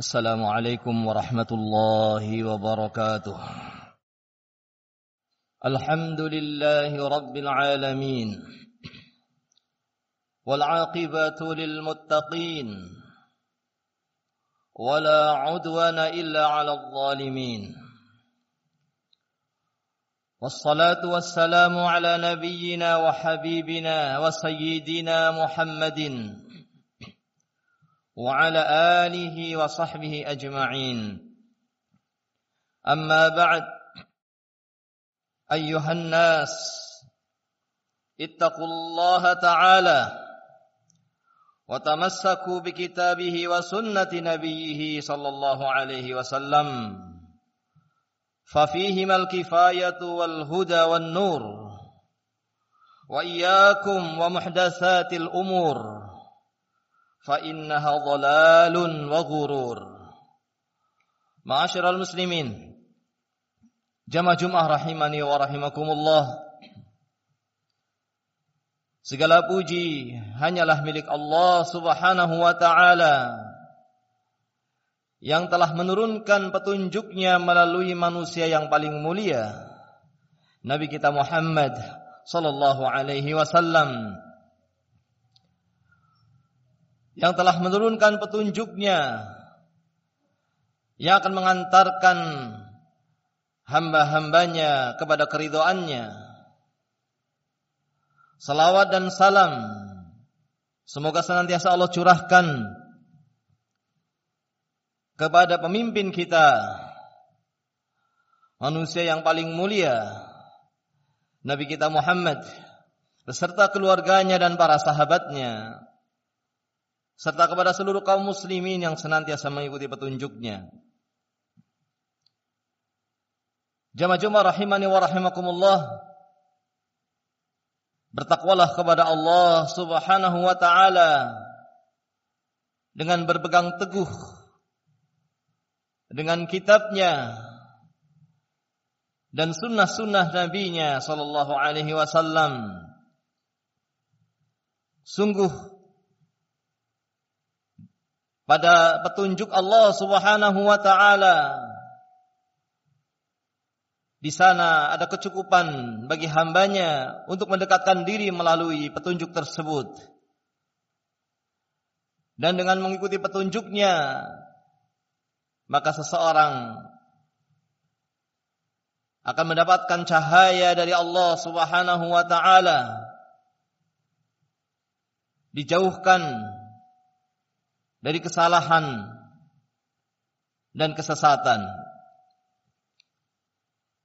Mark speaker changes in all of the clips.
Speaker 1: السلام عليكم ورحمة الله وبركاته. الحمد لله رب العالمين. والعاقبة للمتقين. ولا عدوان إلا على الظالمين. والصلاة والسلام على نبينا وحبيبنا وسيدنا محمد وعلى آله وصحبه أجمعين. أما بعد أيها الناس اتقوا الله تعالى وتمسكوا بكتابه وسنة نبيه صلى الله عليه وسلم ففيهما الكفاية والهدى والنور وإياكم ومحدثات fa innaha dhalalun wa ghurur. Ma'asyiral muslimin, jamaah Jumat rahimani wa rahimakumullah. Segala puji hanyalah milik Allah Subhanahu wa taala yang telah menurunkan petunjuknya melalui manusia yang paling mulia, Nabi kita Muhammad sallallahu alaihi wasallam yang telah menurunkan petunjuknya yang akan mengantarkan hamba-hambanya kepada keridoannya. Salawat dan salam semoga senantiasa Allah curahkan kepada pemimpin kita manusia yang paling mulia Nabi kita Muhammad beserta keluarganya dan para sahabatnya serta kepada seluruh kaum muslimin yang senantiasa mengikuti petunjuknya. Jamaah-jamaah rahimani wa rahimakumullah. Bertakwalah kepada Allah Subhanahu wa taala dengan berpegang teguh dengan kitabnya dan sunnah-sunnah nabinya sallallahu alaihi wasallam. Sungguh pada petunjuk Allah Subhanahu wa taala. Di sana ada kecukupan bagi hambanya untuk mendekatkan diri melalui petunjuk tersebut. Dan dengan mengikuti petunjuknya, maka seseorang akan mendapatkan cahaya dari Allah Subhanahu wa taala. Dijauhkan dari kesalahan dan kesesatan.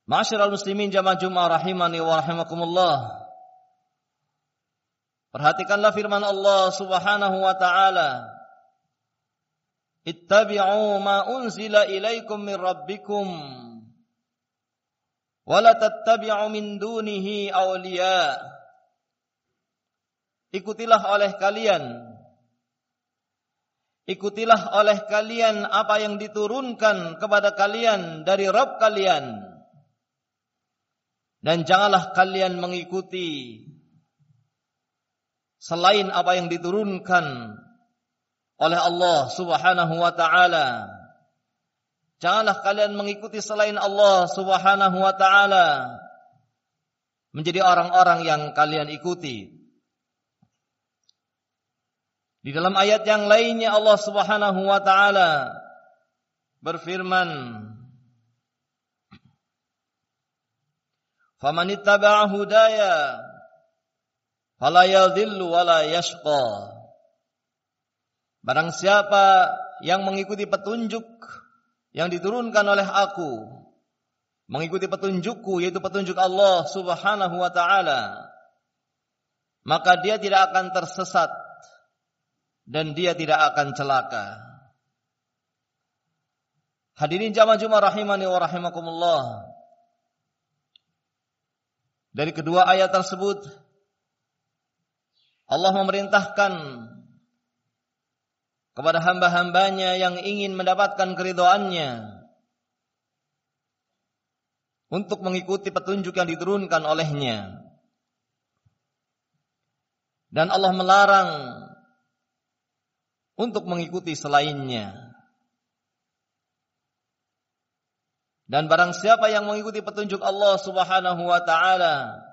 Speaker 1: Ma'asyiral muslimin jamaah Jumat rahimani wa rahimakumullah. Perhatikanlah firman Allah Subhanahu wa taala. Ittabi'u ma unzila ilaikum min rabbikum wa la tattabi'u min dunihi awliya. Ikutilah oleh kalian Ikutilah oleh kalian apa yang diturunkan kepada kalian dari Rabb kalian. Dan janganlah kalian mengikuti selain apa yang diturunkan oleh Allah Subhanahu wa taala. Janganlah kalian mengikuti selain Allah Subhanahu wa taala menjadi orang-orang yang kalian ikuti. Di dalam ayat yang lainnya Allah Subhanahu wa taala berfirman Faman hudaya fala yadhillu yashqa. Barang siapa yang mengikuti petunjuk yang diturunkan oleh aku mengikuti petunjukku yaitu petunjuk Allah Subhanahu wa taala maka dia tidak akan tersesat dan dia tidak akan celaka. Hadirin jamaah Jumat rahimani wa rahimakumullah. Dari kedua ayat tersebut Allah memerintahkan kepada hamba-hambanya yang ingin mendapatkan keridoannya untuk mengikuti petunjuk yang diturunkan olehnya. Dan Allah melarang untuk mengikuti selainnya. Dan barang siapa yang mengikuti petunjuk Allah Subhanahu wa taala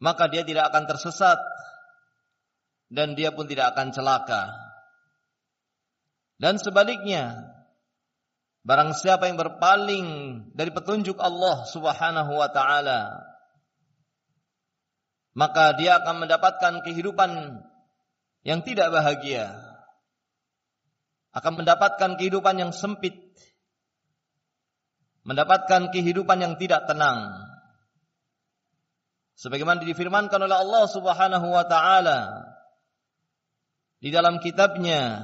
Speaker 1: maka dia tidak akan tersesat dan dia pun tidak akan celaka. Dan sebaliknya, barang siapa yang berpaling dari petunjuk Allah Subhanahu wa taala, maka dia akan mendapatkan kehidupan yang tidak bahagia. Akan mendapatkan kehidupan yang sempit. Mendapatkan kehidupan yang tidak tenang. Sebagaimana difirmankan oleh Allah Subhanahu wa taala di dalam kitabnya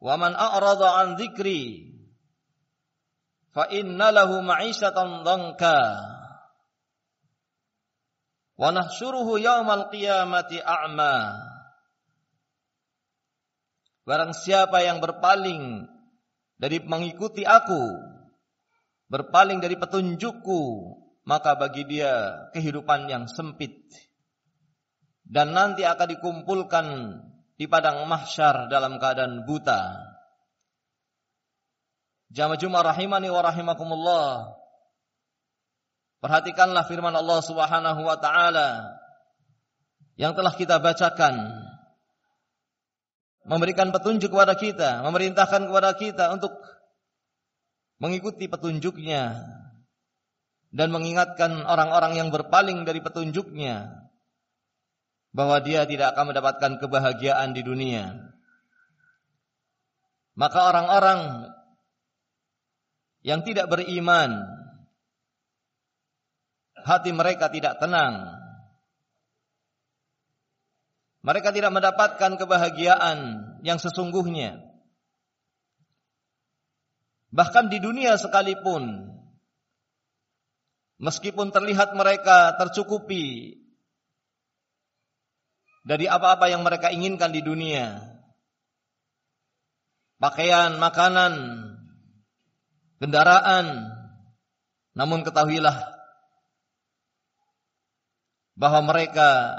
Speaker 1: Wa man a'rada an dzikri fa inna lahu ma'isyatan dhanka wa nahsyuruhu yaumal qiyamati a'ma Barang siapa yang berpaling dari mengikuti aku berpaling dari petunjukku maka bagi dia kehidupan yang sempit dan nanti akan dikumpulkan di padang mahsyar dalam keadaan buta. Jamaah Jumat rahimani wa. Perhatikanlah firman Allah Subhanahu wa taala yang telah kita bacakan. Memberikan petunjuk kepada kita, memerintahkan kepada kita untuk mengikuti petunjuknya dan mengingatkan orang-orang yang berpaling dari petunjuknya bahwa dia tidak akan mendapatkan kebahagiaan di dunia. Maka orang-orang yang tidak beriman hati mereka tidak tenang. Mereka tidak mendapatkan kebahagiaan yang sesungguhnya. Bahkan di dunia sekalipun meskipun terlihat mereka tercukupi dari apa-apa yang mereka inginkan di dunia. Pakaian, makanan, kendaraan. Namun ketahuilah bahwa mereka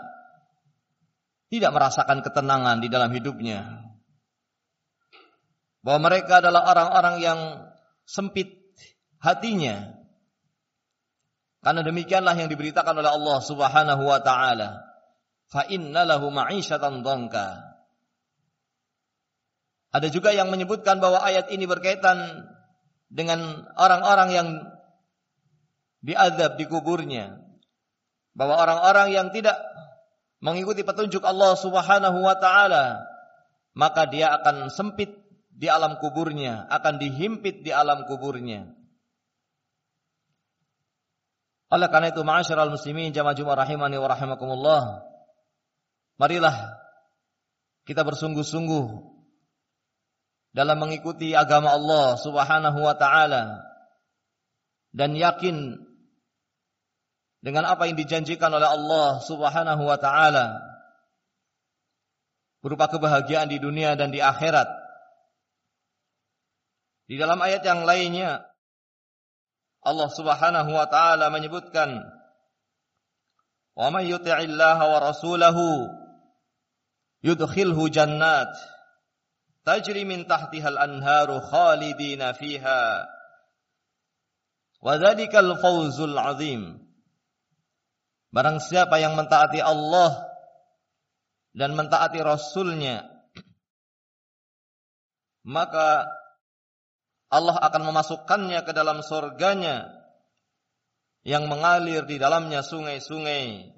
Speaker 1: tidak merasakan ketenangan di dalam hidupnya. Bahwa mereka adalah orang-orang yang sempit hatinya. Karena demikianlah yang diberitakan oleh Allah Subhanahu wa taala fa lahu. Ada juga yang menyebutkan bahwa ayat ini berkaitan dengan orang-orang yang diadab di kuburnya. Bahwa orang-orang yang tidak mengikuti petunjuk Allah Subhanahu wa taala, maka dia akan sempit di alam kuburnya, akan dihimpit di alam kuburnya. Oleh karena itu, ma'asyiral muslimin jamaah Jumat rahimani wa rahimakumullah, Marilah kita bersungguh-sungguh dalam mengikuti agama Allah Subhanahu wa taala dan yakin dengan apa yang dijanjikan oleh Allah Subhanahu wa taala berupa kebahagiaan di dunia dan di akhirat. Di dalam ayat yang lainnya Allah Subhanahu wa taala menyebutkan Wa may yuti'illaha wa rasulahu yudkhilhu jannat tajri min tahtihal anharu khalidina fiha wa dzalikal fawzul azim barang siapa yang mentaati Allah dan mentaati rasulnya maka Allah akan memasukkannya ke dalam surganya yang mengalir di dalamnya sungai-sungai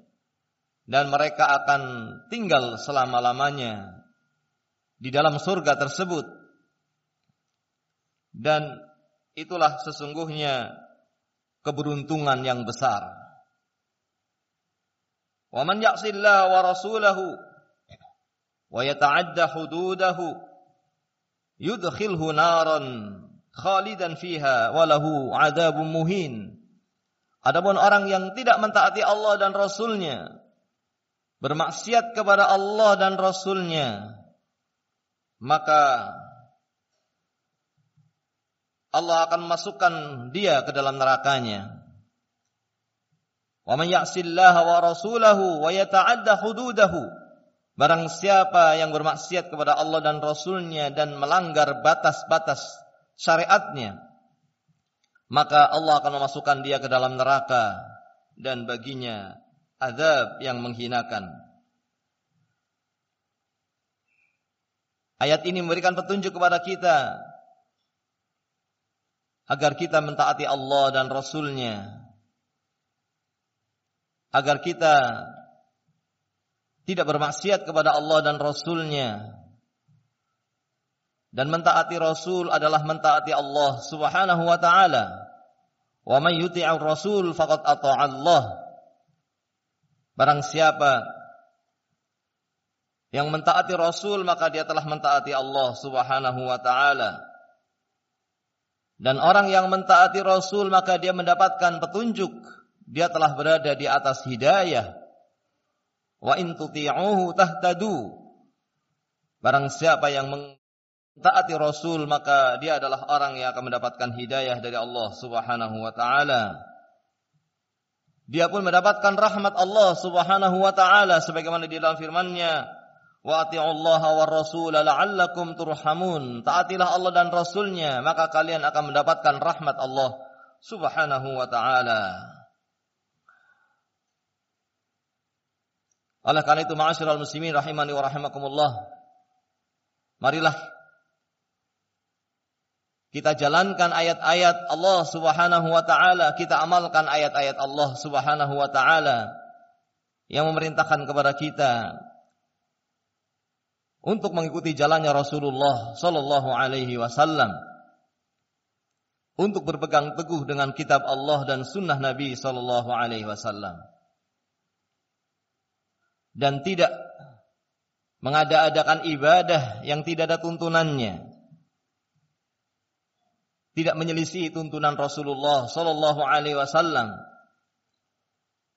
Speaker 1: dan mereka akan tinggal selama-lamanya di dalam surga tersebut. Dan itulah sesungguhnya keberuntungan yang besar. Wa rasulahu wa yata'adda hududahu yudkhilhu naran khalidan fiha wa lahu 'adzabun muhin. Adapun orang yang tidak mentaati Allah dan Rasulnya bermaksiat kepada Allah dan Rasulnya, maka Allah akan masukkan dia ke dalam nerakanya. Ya'sillaha wa rasulahu wa yata'adda hududahu. Barang siapa yang bermaksiat kepada Allah dan Rasulnya dan melanggar batas-batas syariatnya, maka Allah akan memasukkan dia ke dalam neraka dan baginya azab yang menghinakan. Ayat ini memberikan petunjuk kepada kita agar kita mentaati Allah dan Rasulnya. Agar kita tidak bermaksiat kepada Allah dan Rasulnya. Dan mentaati Rasul adalah mentaati Allah subhanahu wa ta'ala. Wa yuti'ar Rasul faqad Allah. Barang siapa yang mentaati Rasul maka dia telah mentaati Allah Subhanahu wa taala. Dan orang yang mentaati Rasul maka dia mendapatkan petunjuk, dia telah berada di atas hidayah. Wa in tuti'uhu tahtadu. Barang siapa yang mentaati Rasul maka dia adalah orang yang akan mendapatkan hidayah dari Allah Subhanahu wa taala. Dia pun mendapatkan rahmat Allah Subhanahu wa taala sebagaimana di dalam firman-Nya, Wa ati'ullaha wa rasula la'allakum turhamun. Taatilah Allah dan Rasulnya, maka kalian akan mendapatkan rahmat Allah subhanahu wa ta'ala. Oleh karena itu, ma'asyiral muslimin rahimani wa rahimakumullah. Marilah kita jalankan ayat-ayat Allah Subhanahu wa taala, kita amalkan ayat-ayat Allah Subhanahu wa taala yang memerintahkan kepada kita untuk mengikuti jalannya Rasulullah sallallahu alaihi wasallam untuk berpegang teguh dengan kitab Allah dan sunnah Nabi sallallahu alaihi wasallam dan tidak mengada-adakan ibadah yang tidak ada tuntunannya tidak menyelisih tuntunan Rasulullah sallallahu alaihi wasallam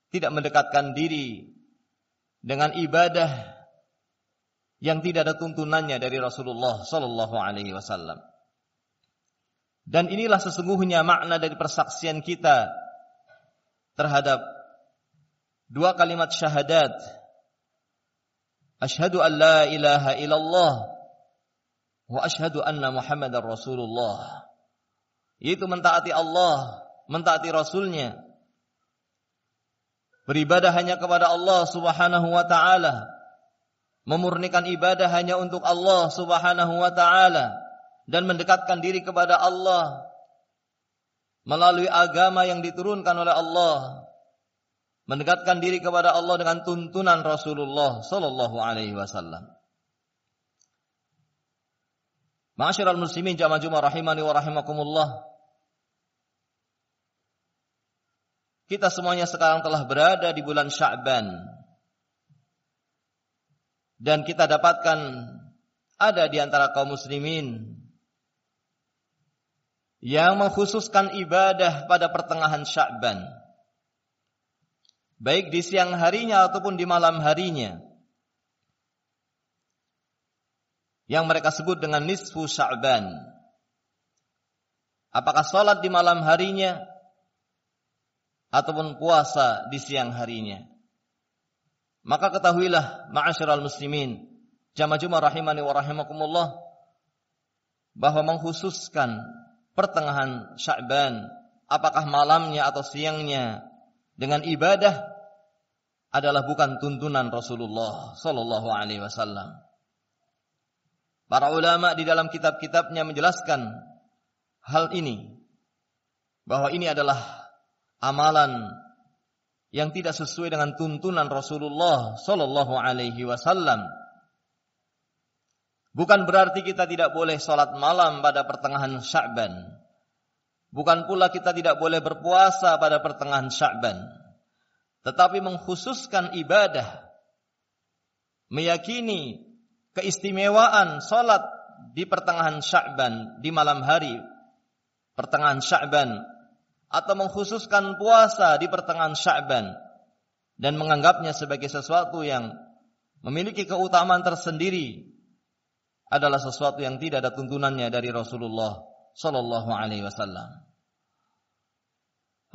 Speaker 1: tidak mendekatkan diri dengan ibadah yang tidak ada tuntunannya dari Rasulullah sallallahu alaihi wasallam. Dan inilah sesungguhnya makna dari persaksian kita terhadap dua kalimat syahadat. Asyhadu an la ilaha illallah wa asyhadu anna Muhammadar Rasulullah. Yaitu mentaati Allah, mentaati Rasulnya. Beribadah hanya kepada Allah Subhanahu wa taala memurnikan ibadah hanya untuk Allah Subhanahu wa taala dan mendekatkan diri kepada Allah melalui agama yang diturunkan oleh Allah mendekatkan diri kepada Allah dengan tuntunan Rasulullah sallallahu alaihi wasallam. Ma'asyiral muslimin jamaah Jumat rahimani wa rahimakumullah. Kita semuanya sekarang telah berada di bulan Sya'ban. Dan kita dapatkan ada di antara kaum muslimin yang mengkhususkan ibadah pada pertengahan Sya'ban. Baik di siang harinya ataupun di malam harinya. Yang mereka sebut dengan nisfu Sya'ban. Apakah salat di malam harinya ataupun puasa di siang harinya. Maka ketahuilah ma'asyiral muslimin, jamaah Jumat rahimani wa rahimakumullah bahwa mengkhususkan pertengahan Sya'ban, apakah malamnya atau siangnya dengan ibadah adalah bukan tuntunan Rasulullah sallallahu alaihi wasallam. Para ulama di dalam kitab-kitabnya menjelaskan hal ini bahwa ini adalah amalan yang tidak sesuai dengan tuntunan Rasulullah sallallahu alaihi wasallam. Bukan berarti kita tidak boleh salat malam pada pertengahan Sya'ban. Bukan pula kita tidak boleh berpuasa pada pertengahan Sya'ban. Tetapi mengkhususkan ibadah meyakini keistimewaan salat di pertengahan Sya'ban di malam hari pertengahan Sya'ban atau mengkhususkan puasa di pertengahan Sya'ban dan menganggapnya sebagai sesuatu yang memiliki keutamaan tersendiri adalah sesuatu yang tidak ada tuntunannya dari Rasulullah sallallahu alaihi wasallam.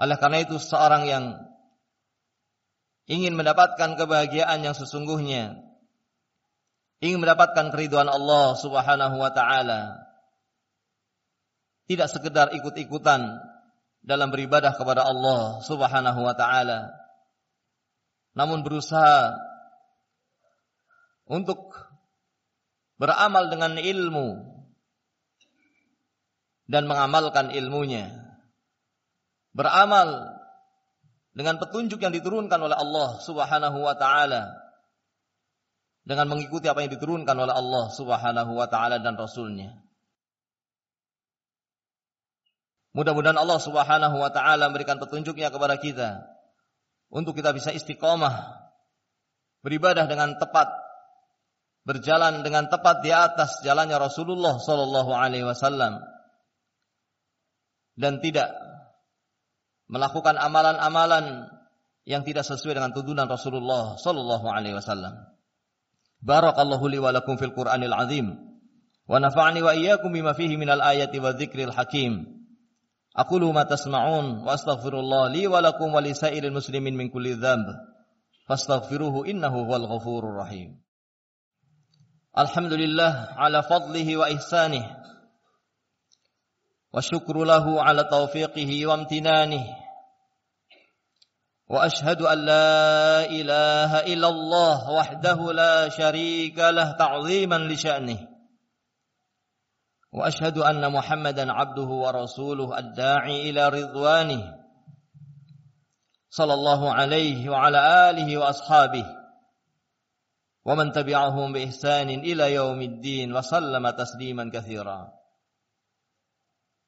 Speaker 1: Oleh karena itu seorang yang ingin mendapatkan kebahagiaan yang sesungguhnya, ingin mendapatkan keriduan Allah Subhanahu wa taala, tidak sekedar ikut-ikutan dalam beribadah kepada Allah Subhanahu wa taala namun berusaha untuk beramal dengan ilmu dan mengamalkan ilmunya beramal dengan petunjuk yang diturunkan oleh Allah Subhanahu wa taala dengan mengikuti apa yang diturunkan oleh Allah Subhanahu wa taala dan rasulnya. Mudah-mudahan Allah Subhanahu wa taala memberikan petunjuknya kepada kita untuk kita bisa istiqomah beribadah dengan tepat berjalan dengan tepat di atas jalannya Rasulullah sallallahu alaihi wasallam dan tidak melakukan amalan-amalan yang tidak sesuai dengan tuntunan Rasulullah sallallahu alaihi wasallam. Barakallahu li wa lakum fil Qur'anil azim wa nafa'ani wa iyyakum bima fihi minal ayati wa dzikril hakim. Aqulu ma tasma'un wa astaghfirullah li wa lakum wa li muslimin min kulli dzamb. Fastaghfiruhu innahu huwal ghafurur rahim. Alhamdulillah ala fadlihi wa ihsanih. Wa syukru lahu ala taufiqihi ashhadu an la ilaha illallah wahdahu la syarika lah ta'ziman li sya'nih. وأشهد أن محمدا عبده ورسوله الداعي إلى رضوانه صلى الله عليه وعلى آله وأصحابه ومن تبعهم بإحسان إلى يوم الدين وسلم تسليما كثيرا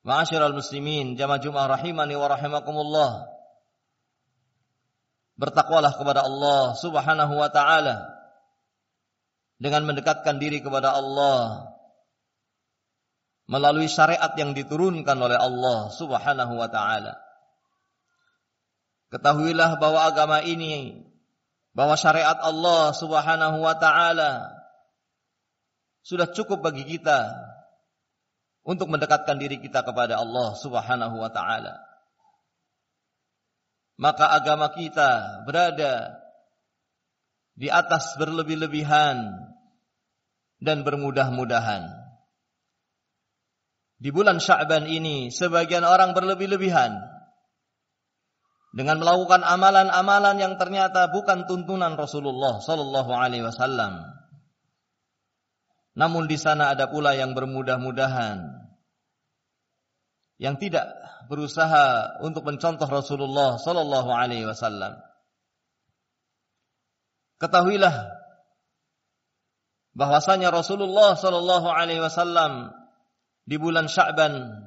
Speaker 1: معاشر المسلمين جمع جمعة رحمني ورحمكم الله bertakwalah kepada Allah Subhanahu wa taala dengan mendekatkan diri kepada Allah melalui syariat yang diturunkan oleh Allah Subhanahu wa taala. Ketahuilah bahwa agama ini bahwa syariat Allah Subhanahu wa taala sudah cukup bagi kita untuk mendekatkan diri kita kepada Allah Subhanahu wa taala. Maka agama kita berada di atas berlebih-lebihan dan bermudah-mudahan. Di bulan Sya'ban ini sebagian orang berlebih-lebihan dengan melakukan amalan-amalan yang ternyata bukan tuntunan Rasulullah sallallahu alaihi wasallam. Namun di sana ada pula yang bermudah-mudahan yang tidak berusaha untuk mencontoh Rasulullah sallallahu alaihi wasallam. Ketahuilah bahwasanya Rasulullah sallallahu alaihi wasallam di bulan Sya'ban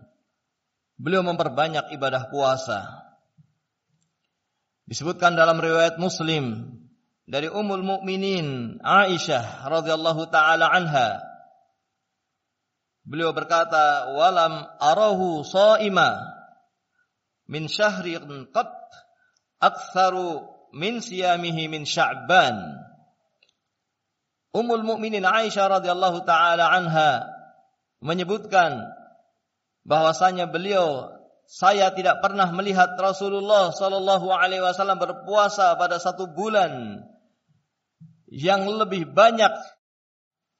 Speaker 1: beliau memperbanyak ibadah puasa. Disebutkan dalam riwayat Muslim dari Ummul Mukminin Aisyah radhiyallahu taala anha beliau berkata walam arahu shaima min syahrin qat aktsaru min siyamihi min Sya'ban. Ummul Mukminin Aisyah radhiyallahu taala anha menyebutkan bahwasanya beliau saya tidak pernah melihat Rasulullah sallallahu alaihi wasallam berpuasa pada satu bulan yang lebih banyak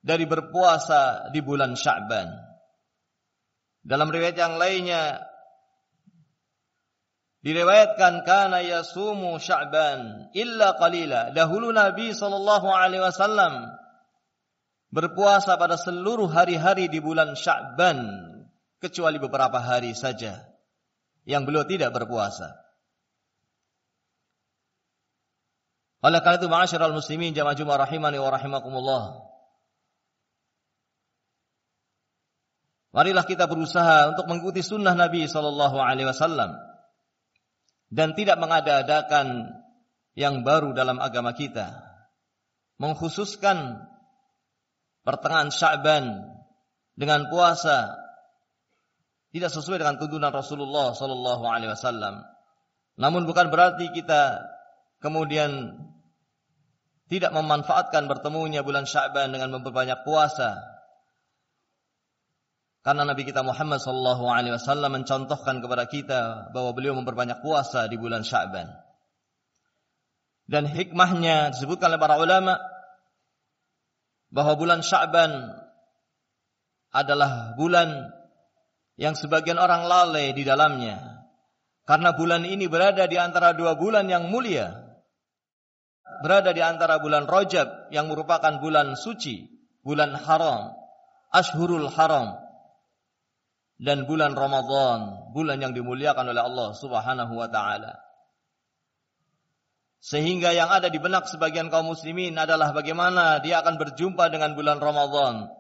Speaker 1: dari berpuasa di bulan Sya'ban. Dalam riwayat yang lainnya diriwayatkan kana yasumu Sya'ban illa qalila. Dahulu Nabi sallallahu alaihi wasallam berpuasa pada seluruh hari-hari di bulan Sya'ban kecuali beberapa hari saja yang beliau tidak berpuasa. Oleh karena itu ma'asyiral muslimin jamaah rahimani wa rahimakumullah. Marilah kita berusaha untuk mengikuti sunnah Nabi sallallahu alaihi wasallam dan tidak mengada-adakan yang baru dalam agama kita. Mengkhususkan pertengahan Sya'ban dengan puasa tidak sesuai dengan tuntunan Rasulullah sallallahu alaihi wasallam. Namun bukan berarti kita kemudian tidak memanfaatkan bertemunya bulan Sya'ban dengan memperbanyak puasa. Karena Nabi kita Muhammad sallallahu alaihi wasallam mencontohkan kepada kita bahwa beliau memperbanyak puasa di bulan Sya'ban. Dan hikmahnya disebutkan oleh para ulama bahwa bulan Sya'ban adalah bulan yang sebagian orang lalai di dalamnya. Karena bulan ini berada di antara dua bulan yang mulia. Berada di antara bulan Rajab yang merupakan bulan suci, bulan haram, ashurul haram. Dan bulan Ramadan, bulan yang dimuliakan oleh Allah Subhanahu wa taala. Sehingga yang ada di benak sebagian kaum muslimin adalah bagaimana dia akan berjumpa dengan bulan Ramadan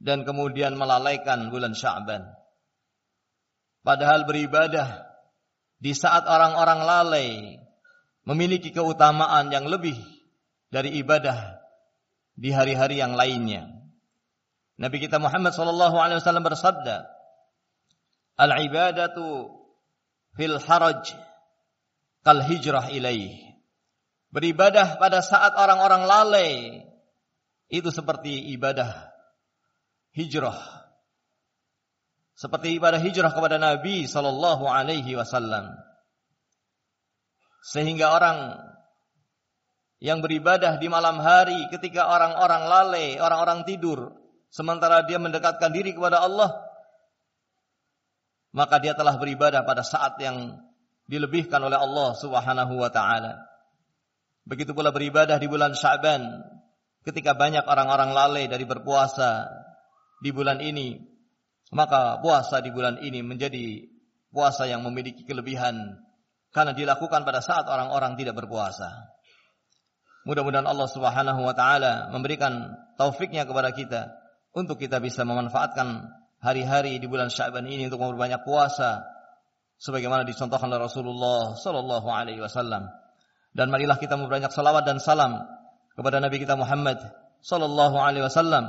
Speaker 1: dan kemudian melalaikan bulan Sya'ban. Padahal beribadah di saat orang-orang lalai memiliki keutamaan yang lebih dari ibadah di hari-hari yang lainnya. Nabi kita Muhammad sallallahu alaihi wasallam bersabda, "Al-ibadatu fil haraj kal hijrah ilaih." Beribadah pada saat orang-orang lalai itu seperti ibadah hijrah seperti ibadah hijrah kepada Nabi sallallahu alaihi wasallam. Sehingga orang yang beribadah di malam hari ketika orang-orang lalai, orang-orang tidur, sementara dia mendekatkan diri kepada Allah, maka dia telah beribadah pada saat yang dilebihkan oleh Allah Subhanahu wa taala. Begitu pula beribadah di bulan Sya'ban ketika banyak orang-orang lalai dari berpuasa di bulan ini maka puasa di bulan ini menjadi puasa yang memiliki kelebihan karena dilakukan pada saat orang-orang tidak berpuasa. Mudah-mudahan Allah Subhanahu wa taala memberikan taufiknya kepada kita untuk kita bisa memanfaatkan hari-hari di bulan Sya'ban ini untuk memperbanyak puasa sebagaimana dicontohkan oleh Rasulullah sallallahu alaihi wasallam. Dan marilah kita memperbanyak salawat dan salam kepada Nabi kita Muhammad sallallahu alaihi wasallam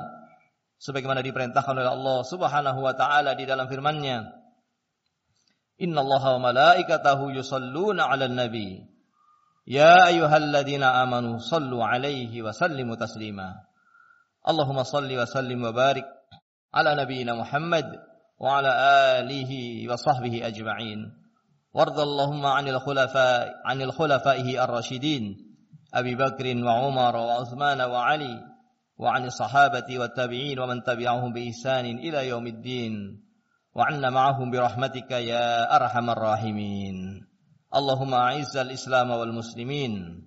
Speaker 1: sebagaimana diperintahkan oleh Allah Subhanahu wa taala di dalam firman-Nya. Innallaha wa malaikatahu yusalluna 'alan nabi Ya ayyuhalladzina amanu sallu 'alaihi wa sallimu taslima. Allahumma salli wa sallim wa barik على نبينا محمد وعلى آله وصحبه أجمعين. وارض اللهم عن الخلفاء عن الخلفائه الراشدين أبي بكر وعمر وعثمان وعلي وعن الصحابة والتابعين ومن تبعهم بإحسان إلى يوم الدين. وعنا معهم برحمتك يا أرحم الراحمين. اللهم أعز الإسلام والمسلمين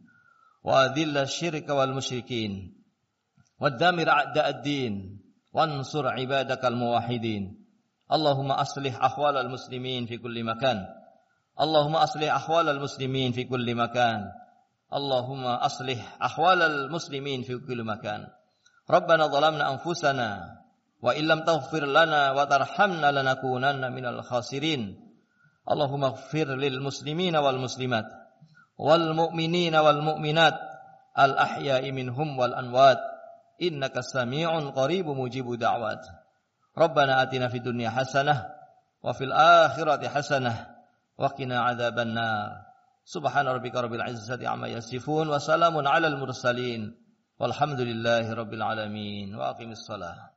Speaker 1: وأذل الشرك والمشركين والدمر أعداء الدين وانصر عبادك الموحدين. اللهم أصلح أحوال المسلمين في كل مكان. اللهم أصلح أحوال المسلمين في كل مكان. اللهم أصلح أحوال المسلمين في كل مكان. ربنا ظلمنا أنفسنا وإن لم تغفر لنا وترحمنا لنكونن من الخاسرين. اللهم اغفر للمسلمين والمسلمات والمؤمنين والمؤمنات الأحياء منهم والانوات إنك سميع قريب مجيب دعوات. ربنا آتنا في الدنيا حسنة وفي الآخرة حسنة وقنا عذاب النار. سبحان ربك رب العزة عما يصفون وسلام على المرسلين والحمد لله رب العالمين. وأقم الصلاة.